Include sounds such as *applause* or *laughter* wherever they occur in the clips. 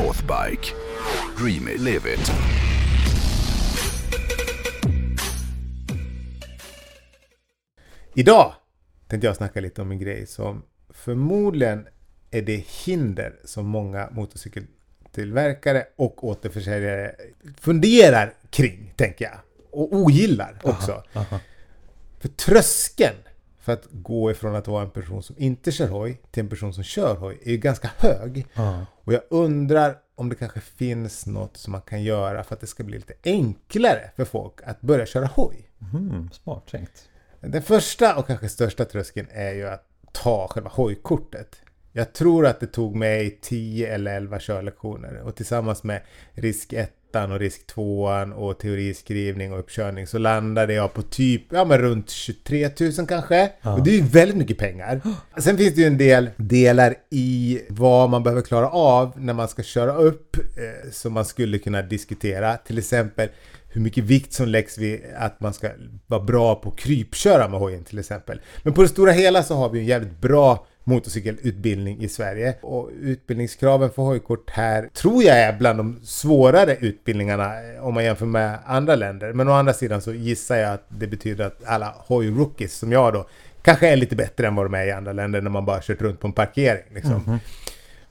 Northbike. Dream it, live it. Idag tänkte jag snacka lite om en grej som förmodligen är det hinder som många motorcykeltillverkare och återförsäljare funderar kring, tänker jag. Och ogillar också. För tröskeln för att gå ifrån att vara en person som inte kör hoj till en person som kör hoj är ju ganska hög. Och jag undrar om det kanske finns något som man kan göra för att det ska bli lite enklare för folk att börja köra hoj. Mm, smart tänkt. Den första och kanske största tröskeln är ju att ta själva hojkortet. Jag tror att det tog mig 10 eller 11 körlektioner och tillsammans med risk 1 och risk 2 och teoriskrivning och uppkörning så landade jag på typ, ja men runt 23 000 kanske. Och det är ju väldigt mycket pengar. *gasps* Sen finns det ju en del delar i vad man behöver klara av när man ska köra upp eh, som man skulle kunna diskutera. Till exempel hur mycket vikt som läggs vid att man ska vara bra på krypköra med hojen till exempel. Men på det stora hela så har vi en jävligt bra motorcykelutbildning i Sverige. Och utbildningskraven för hojkort här tror jag är bland de svårare utbildningarna eh, om man jämför med andra länder. Men å andra sidan så gissar jag att det betyder att alla hojrookies som jag då kanske är lite bättre än vad de är i andra länder när man bara kört runt på en parkering. Liksom.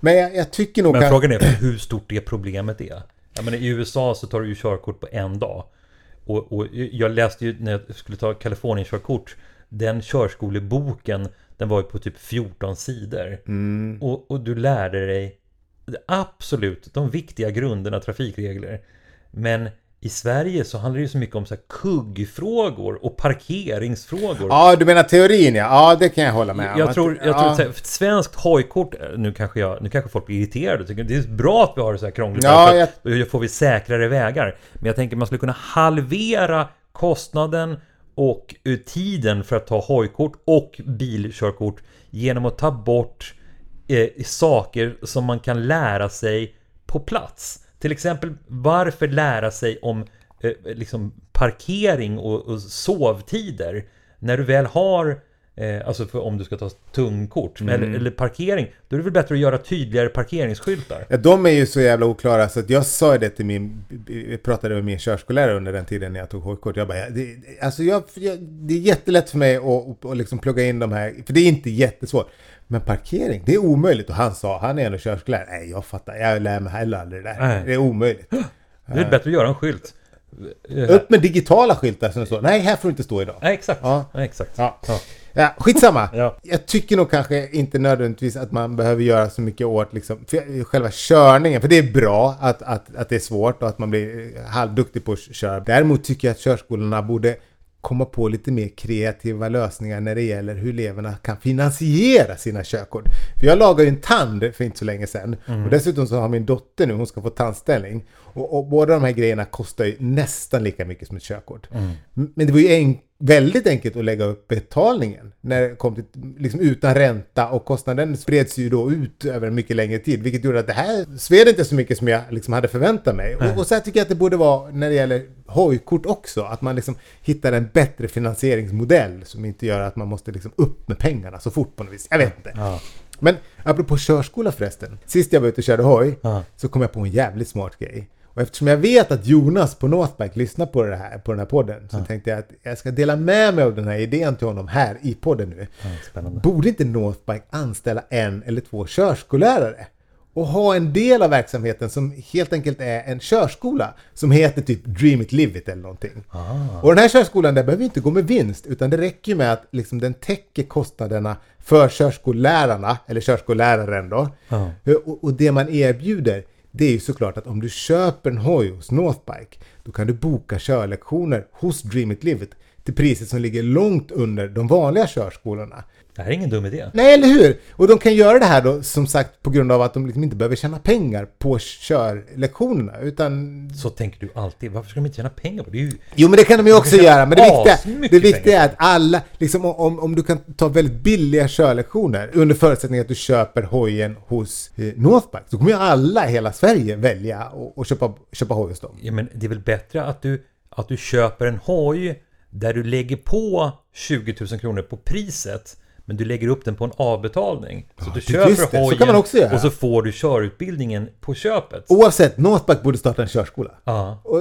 Men jag, jag tycker nog... Men kan- frågan är hur stort det problemet är. Jag menar, I USA så tar du ju körkort på en dag. Och, och jag läste ju när jag skulle ta Kalifornien-körkort. Den körskoleboken, den var ju på typ 14 sidor. Mm. Och, och du lärde dig absolut de viktiga grunderna trafikregler. Men i Sverige så handlar det ju så mycket om så här kuggfrågor och parkeringsfrågor. Ja, du menar teorin ja. Ja, det kan jag hålla med om. Jag tror, jag ja. tror att här, ett svenskt hojkort, nu kanske, jag, nu kanske folk blir irriterade och tycker det är bra att vi har det så här krångligt. Ja, att då får vi säkrare vägar. Men jag tänker man skulle kunna halvera kostnaden och tiden för att ta hojkort och bilkörkort genom att ta bort eh, saker som man kan lära sig på plats. Till exempel varför lära sig om eh, liksom parkering och, och sovtider när du väl har Eh, alltså för om du ska ta tungkort Mm. eller, eller parkering Då är det väl bättre att göra tydligare parkeringsskyltar Ja, de är ju så jävla oklara så att jag sa det till min... Jag pratade med min körskollärare under den tiden när jag tog hojkort. Jag bara, det, alltså jag, jag, det är jättelätt för mig att, att, liksom plugga in de här, för det är inte jättesvårt. Men parkering, det är omöjligt. Och han sa, han är ändå körskollärare. Nej, jag fattar. Jag lär mig heller aldrig det där. Nej. Det är omöjligt. Det är bättre att göra en skylt Upp med digitala skyltar som det står. Nej, här får du inte stå idag. Nej exakt, Ja. ja. exakt. Ja. Ja, skitsamma. Ja. Jag tycker nog kanske inte nödvändigtvis att man behöver göra så mycket åt liksom, för själva körningen. För det är bra att, att, att det är svårt och att man blir halvduktig på att köra. Däremot tycker jag att körskolorna borde komma på lite mer kreativa lösningar när det gäller hur eleverna kan finansiera sina körkort. För jag lagade ju en tand för inte så länge sedan. Och dessutom så har min dotter nu, hon ska få tandställning. Och, och båda de här grejerna kostar ju nästan lika mycket som ett körkort. M- Men det var ju en, väldigt enkelt att lägga upp betalningen när det kom till, liksom utan ränta och kostnaden spreds ju då ut över en mycket längre tid. Vilket gjorde att det här sved inte så mycket som jag liksom hade förväntat mig. Och, och så här tycker jag att det borde vara när det gäller hojkort också. Att man liksom hittar en bättre finansieringsmodell som inte gör att man måste liksom upp med pengarna så fort på något vis. Jag vet inte. Ja. Men apropå körskola förresten. Sist jag var ute och körde hoj Ja. så kom jag på en jävligt smart grej. Och eftersom jag vet att Jonas på Northbike lyssnar på, det här, på den här podden så tänkte jag att jag ska dela med mig av den här idén till honom här i podden nu. Ja. Borde inte Northbike anställa en eller två körskollärare? Och ha en del av verksamheten som helt enkelt är en körskola som heter typ Dream It Live It eller någonting. Och den här körskolan där behöver inte gå med vinst utan det räcker med att liksom den täcker kostnaderna för körskollärarna, eller körskolläraren då. Ja. Och, och det man erbjuder det är ju såklart att om du köper en hoj hos Northbike då kan du boka körlektioner hos Dream It Live It till priser som ligger långt under de vanliga körskolorna. Det här är ingen dum idé. Nej, eller hur? Och de kan göra det här då som sagt på grund av att de liksom inte behöver tjäna pengar på körlektionerna utan... Så tänker du alltid. Varför ska de inte tjäna pengar på det? ju... Jo men det kan de ju också kan göra. Men det viktiga, det viktiga är att alla, liksom om, om du kan ta väldigt billiga körlektioner under förutsättning att du köper hojen hos eh, Northbike så kommer ju alla i hela Sverige välja att köpa, köpa hoj hos dem. Ja, men det är väl bättre att du, att du köper en hoj där du lägger på 20 000 kronor på priset men du lägger upp den på en avbetalning. Så du just köper. Så hojen kan man också göra. och så får du körutbildningen på köpet. Oavsett, Northback borde starta en körskola. Ja. Och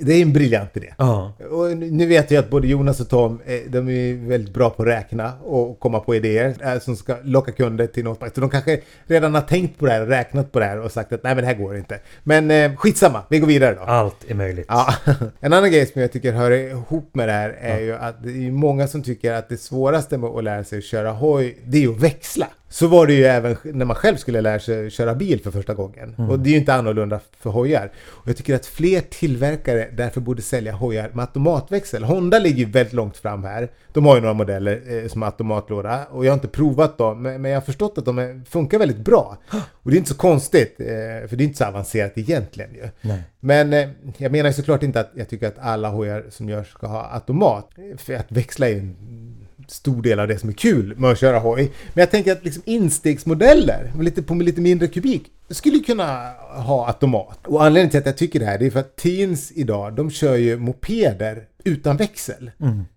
det är en briljant idé. Ja. Och nu vet jag att både Jonas och Tom, eh, de är väldigt bra på att räkna och komma på idéer eh, som ska locka kunder till Northback. Så de kanske redan har tänkt på det här räknat på det här och sagt att nej men det här går inte. Men eh, skitsamma, vi går vidare då. Allt är möjligt. Ja. *laughs* En annan grej som jag tycker hör ihop med det här är ju att det är många som tycker att det svåraste med att lära sig köra hoj, det är ju att växla. Så var det ju även när man själv skulle lära sig köra bil för första gången. Och det är ju inte annorlunda för hojar. Och jag tycker att fler tillverkare därför borde sälja hojar med automatväxel. Honda ligger ju väldigt långt fram här. De har ju några modeller eh, som har automatlåda och jag har inte provat dem men, men jag har förstått att de är, funkar väldigt bra. Och det är inte så konstigt eh, för det är inte så avancerat egentligen ju. Nej. Men eh, jag menar ju såklart inte att jag tycker att alla hojar som görs ska ha automat. För att växla är ju en stor del av det som är kul med att köra hoj. Men jag tänker att liksom instegsmodeller lite, på lite mindre kubik skulle kunna ha automat. Och anledningen till att jag tycker det här det är för att teens idag de kör ju mopeder utan växel.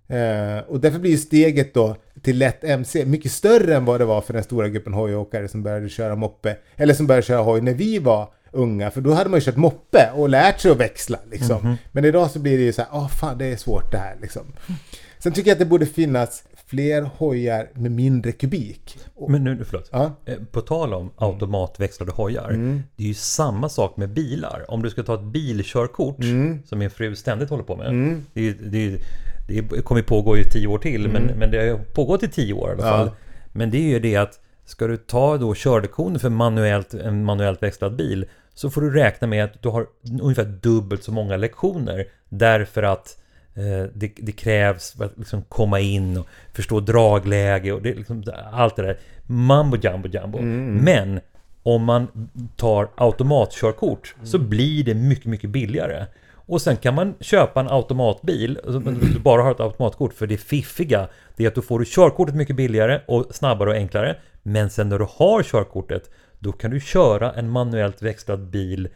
Eh, och därför blir ju steget då till lätt MC mycket större än vad det var för den stora gruppen hojåkare som började köra moppe. Eller som började köra hoj när vi var unga. För då hade man ju kört moppe och lärt sig att växla liksom. Men idag så blir det ju så här, åh fan det är svårt det här liksom. Sen tycker jag att det borde finnas fler hojar med mindre kubik. Men nu, förlåt. ja. Eh, På tal om automatväxlade hojar. Det är ju samma sak med bilar. Om du ska ta ett bilkörkort, som min fru ständigt håller på med. Det, är ju- det, är ju- det kommer pågå i tio år till, men, men det har pågått i tio år i alla Ja. fall. Men det är ju det att ska du ta då körlektioner för manuellt, en manuellt växlad bil så får du räkna med att du har ungefär dubbelt så många lektioner därför att det, det krävs för att liksom komma in och förstå dragläge och det, liksom, allt det där. Mambo jumbo jumbo. Men om man tar automatkörkort så blir det mycket, mycket billigare. Och sen kan man köpa en automatbil, alltså, du bara har ett automatkort, för det fiffiga det är att då får du körkortet mycket billigare och snabbare och enklare. Men sen när du har körkortet, då kan du köra en manuellt växlad bil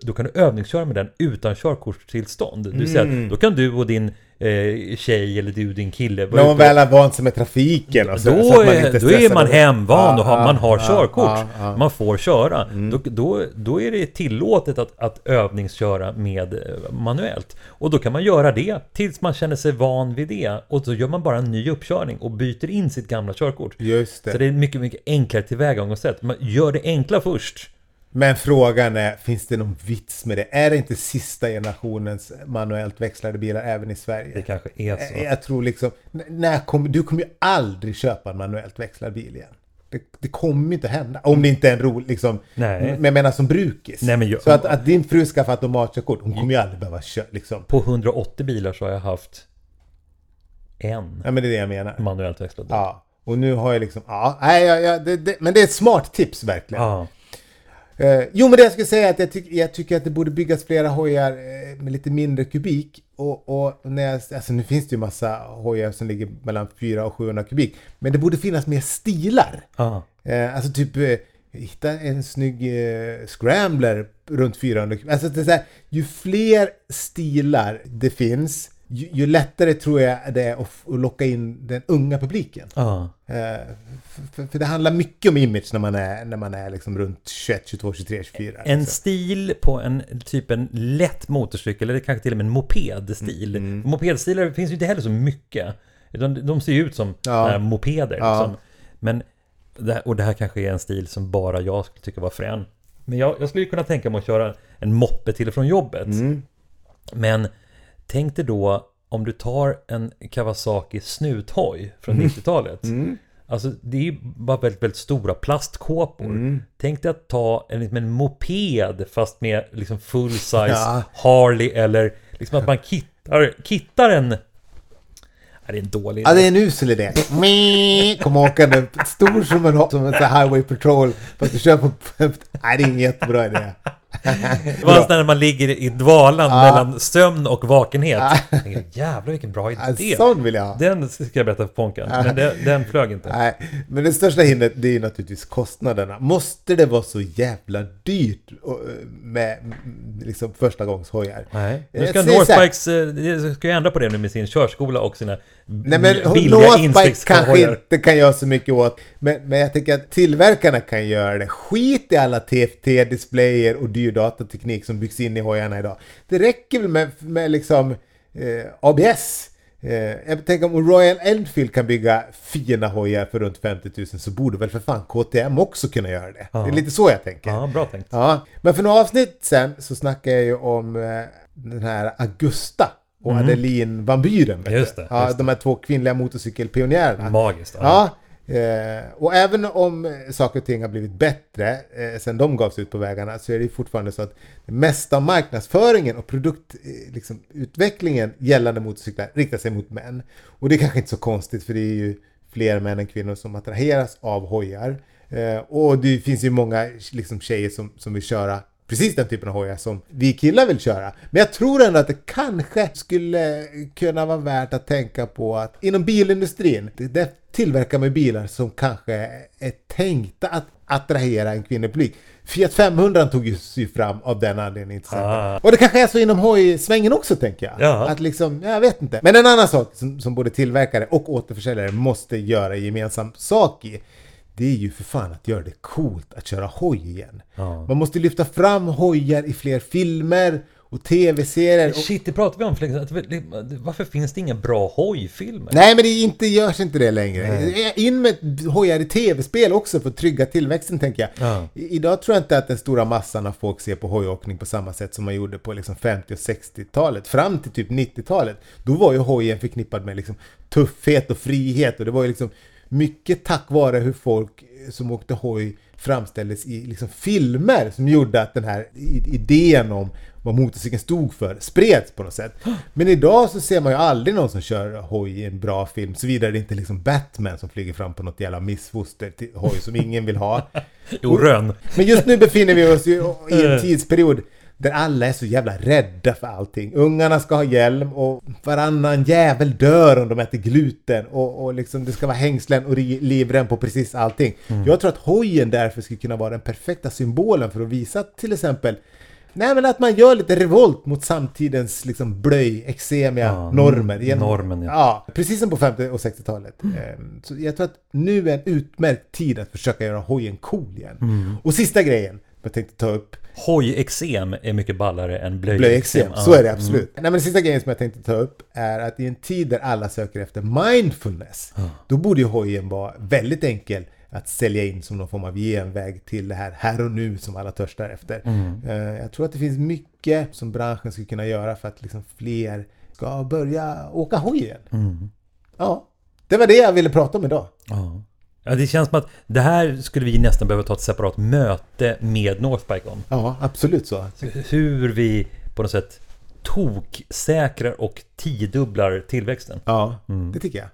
då kan du övningsköra med den utan körkortstillstånd. Du säger att då kan du och din eh, tjej eller du och din kille När man väl har vant sig med trafiken och så, då, så att man är, inte då är man hemvan och har, Ja, man har ja, körkort. ja. Man får köra. Då, då, då är det tillåtet att, att övningsköra med eh, manuellt. Och då kan man göra det tills man känner sig van vid det. Och så gör man bara en ny uppkörning och byter in sitt gamla körkort. Just det. Så det är mycket, mycket enklare tillvägagångssätt. Man gör det enkla först. Men frågan är, finns det någon vits med det? Är det inte sista generationens manuellt växlade bilar även i Sverige? Det kanske är så. Eh, Jag tror liksom, när kommer, du kommer ju aldrig köpa en manuellt växlad bil igen. Det, det kommer inte hända. Om det inte är en rolig, liksom, Nej. men jag menar som brukis. Nej, men jag- Så att, att din fru skaffar automatkörkort, hon kommer ju aldrig behöva köra, liksom. På 180 bilar så har jag haft en Ja men det är det jag menar. manuellt växlad bil. Ja. Och nu har jag liksom, ja, nej, ja, ja det, det, men det är ett smart tips verkligen. Ja. Eh, jo, men det jag skulle säga är att jag, tyck, jag tycker att det borde byggas flera hojar eh, med lite mindre kubik. Och, och när jag, alltså nu finns det ju massa hojar som ligger mellan 400 och 700 kubik. Men det borde finnas mer stilar. Ja. Eh, alltså typ eh, hitta en snygg eh, scrambler runt 400 kubik. Alltså det är så här, ju fler stilar det finns, ju, ju lättare tror jag det är att, locka in den unga publiken. Ja. Eh, för, för det handlar mycket om image när man är, när man är liksom runt 21, 22, 23, 24. En liksom. stil på en typ en lätt motorcykel eller kanske till och med en mopedstil. Mm, Mopedstilar finns ju inte heller så mycket. Utan de ser ju ut som Ja. äh, mopeder. Ja. Liksom. Men, det här, och det här kanske är en stil som bara jag skulle tycka var frän. Men jag, jag skulle kunna tänka mig att köra en moppe till och från jobbet. Mm. Men tänk dig då om du tar en Kawasaki snuthoj från Mm. 90-talet. Alltså det är ju bara väldigt, väldigt stora plastkåpor. Mm. Tänk dig att ta en, liksom en moped fast med liksom full size Ja. Harley eller liksom att man *laughs* kittar, kittar en... Det är en dålig Ja, det är en usel idé. Kom åkande stor som en, som en highway patrol. Fast du kör på... Nej, det är ingen jättebra idé. Det var när man ligger i dvalan mellan sömn och vakenhet. Tänker, Jävlar vilken bra En idé. sån vill jag ha. Den ska jag berätta för Ponkan. Men den, den flög inte. Nej, men det största hindret det är ju naturligtvis kostnaderna. Måste det vara så jävla dyrt eh, med liksom första gångs hojar? Nej, nu Jag ska Northbikes, eh, ska ju ändra på det nu med sin körskola och sina Nej men Northbike kanske inte kan göra så mycket åt. Men, men jag tänker att tillverkarna kan göra det. Skit i alla TFT-displayer och dyr datateknik som byggs in i hojarna idag. Det räcker väl med, med liksom eh, ABS. Eh, jag tänker om Royal Enfield kan bygga fina hojar för runt 50 000 så borde väl för fan KTM också kunna göra det. Det är lite så jag tänker. Ja, bra tänkt. Ja, men för några avsnitt sen så snackade jag ju om eh, den här Augusta och Adeline Van Buren. vet Mhm. Just det, Ja, just de här två kvinnliga motorcykelpionjärerna. Magiskt. Ja, eh, och även om eh, saker och ting har blivit bättre eh, sen de gavs ut på vägarna så är det fortfarande så att det mesta av marknadsföringen och produktutvecklingen liksom, utvecklingen gällande motorcyklar riktar sig mot män. Och det är kanske inte så konstigt för det är ju fler män än kvinnor som attraheras av hojar. Eh, och det finns ju många liksom, tjejer som, som vill köra precis den typen av hojar som vi killar vill köra. Men jag tror ändå att det kanske skulle kunna vara värt att tänka på att inom bilindustrin, där tillverkar man bilar som kanske är tänkta att attrahera en kvinnlig publik. Fiat 500 tog ju sig fram av den anledningen till. Ah. Och det kanske är så inom hojsvängen också tänker jag. Ja. Att liksom, jag vet inte. Men en annan sak som, som både tillverkare och återförsäljare måste göra gemensam sak i. Det är ju för fan att göra det coolt att köra hoj igen. Ja. Man måste lyfta fram hojar i fler filmer och tv-serier. Och... Shit, det pratade vi om för Varför finns det inga bra hojfilmer? Nej men det är inte, görs inte det längre. In med hojar i tv-spel också för att trygga tillväxten tänker jag. Ja. Idag tror jag inte att den stora massan av folk ser på hojåkning på samma sätt som man gjorde på liksom 50 och 60-talet. Fram till typ 90-talet. Då var ju hojen förknippad med liksom tuffhet och frihet och det var ju liksom mycket tack vare hur folk som åkte hoj framställdes i liksom filmer som gjorde att den här idén om vad motorcykeln stod för spreds på något sätt. Men idag så ser man ju aldrig någon som kör hoj i en bra film såvida det inte är liksom Batman som flyger fram på något jävla missfoster till hoj som ingen vill ha. *laughs* Jo, Rönn. Men just nu befinner vi oss ju i en *laughs* tidsperiod där alla är så jävla rädda för allting. Ungarna ska ha hjälm och varannan jävel dör om de äter gluten och, och liksom det ska vara hängslen och livrem på precis allting. Jag tror att hojen därför skulle kunna vara den perfekta symbolen för att visa till exempel Nej men att man gör lite revolt mot samtidens liksom blöj, exemiga Ja, normer. normen, ja. ja. Precis som på 50 och 60-talet. Ehm, Så jag tror att nu är en utmärkt tid att försöka göra hojen cool igen. Mm. Och sista grejen jag tänkte ta upp, Hojexem är mycket ballare än blöjexem. Ja. Så är det absolut. Nej men den sista grejen som jag tänkte ta upp är att i en tid där alla söker efter mindfulness, då borde ju hojen vara väldigt enkel att sälja in som någon form av genväg till det här här och nu som alla törstar efter. Eh, Jag tror att det finns mycket som branschen skulle kunna göra för att liksom fler ska börja åka hoj igen. Mm. Ja, det var det jag ville prata om idag. Ja. det känns som att det här skulle vi nästan behöva ta ett separat möte med Northbike om. Ja, absolut så. Hur vi på något sätt toksäkrar och tiodubblar tillväxten. Ja, det tycker jag.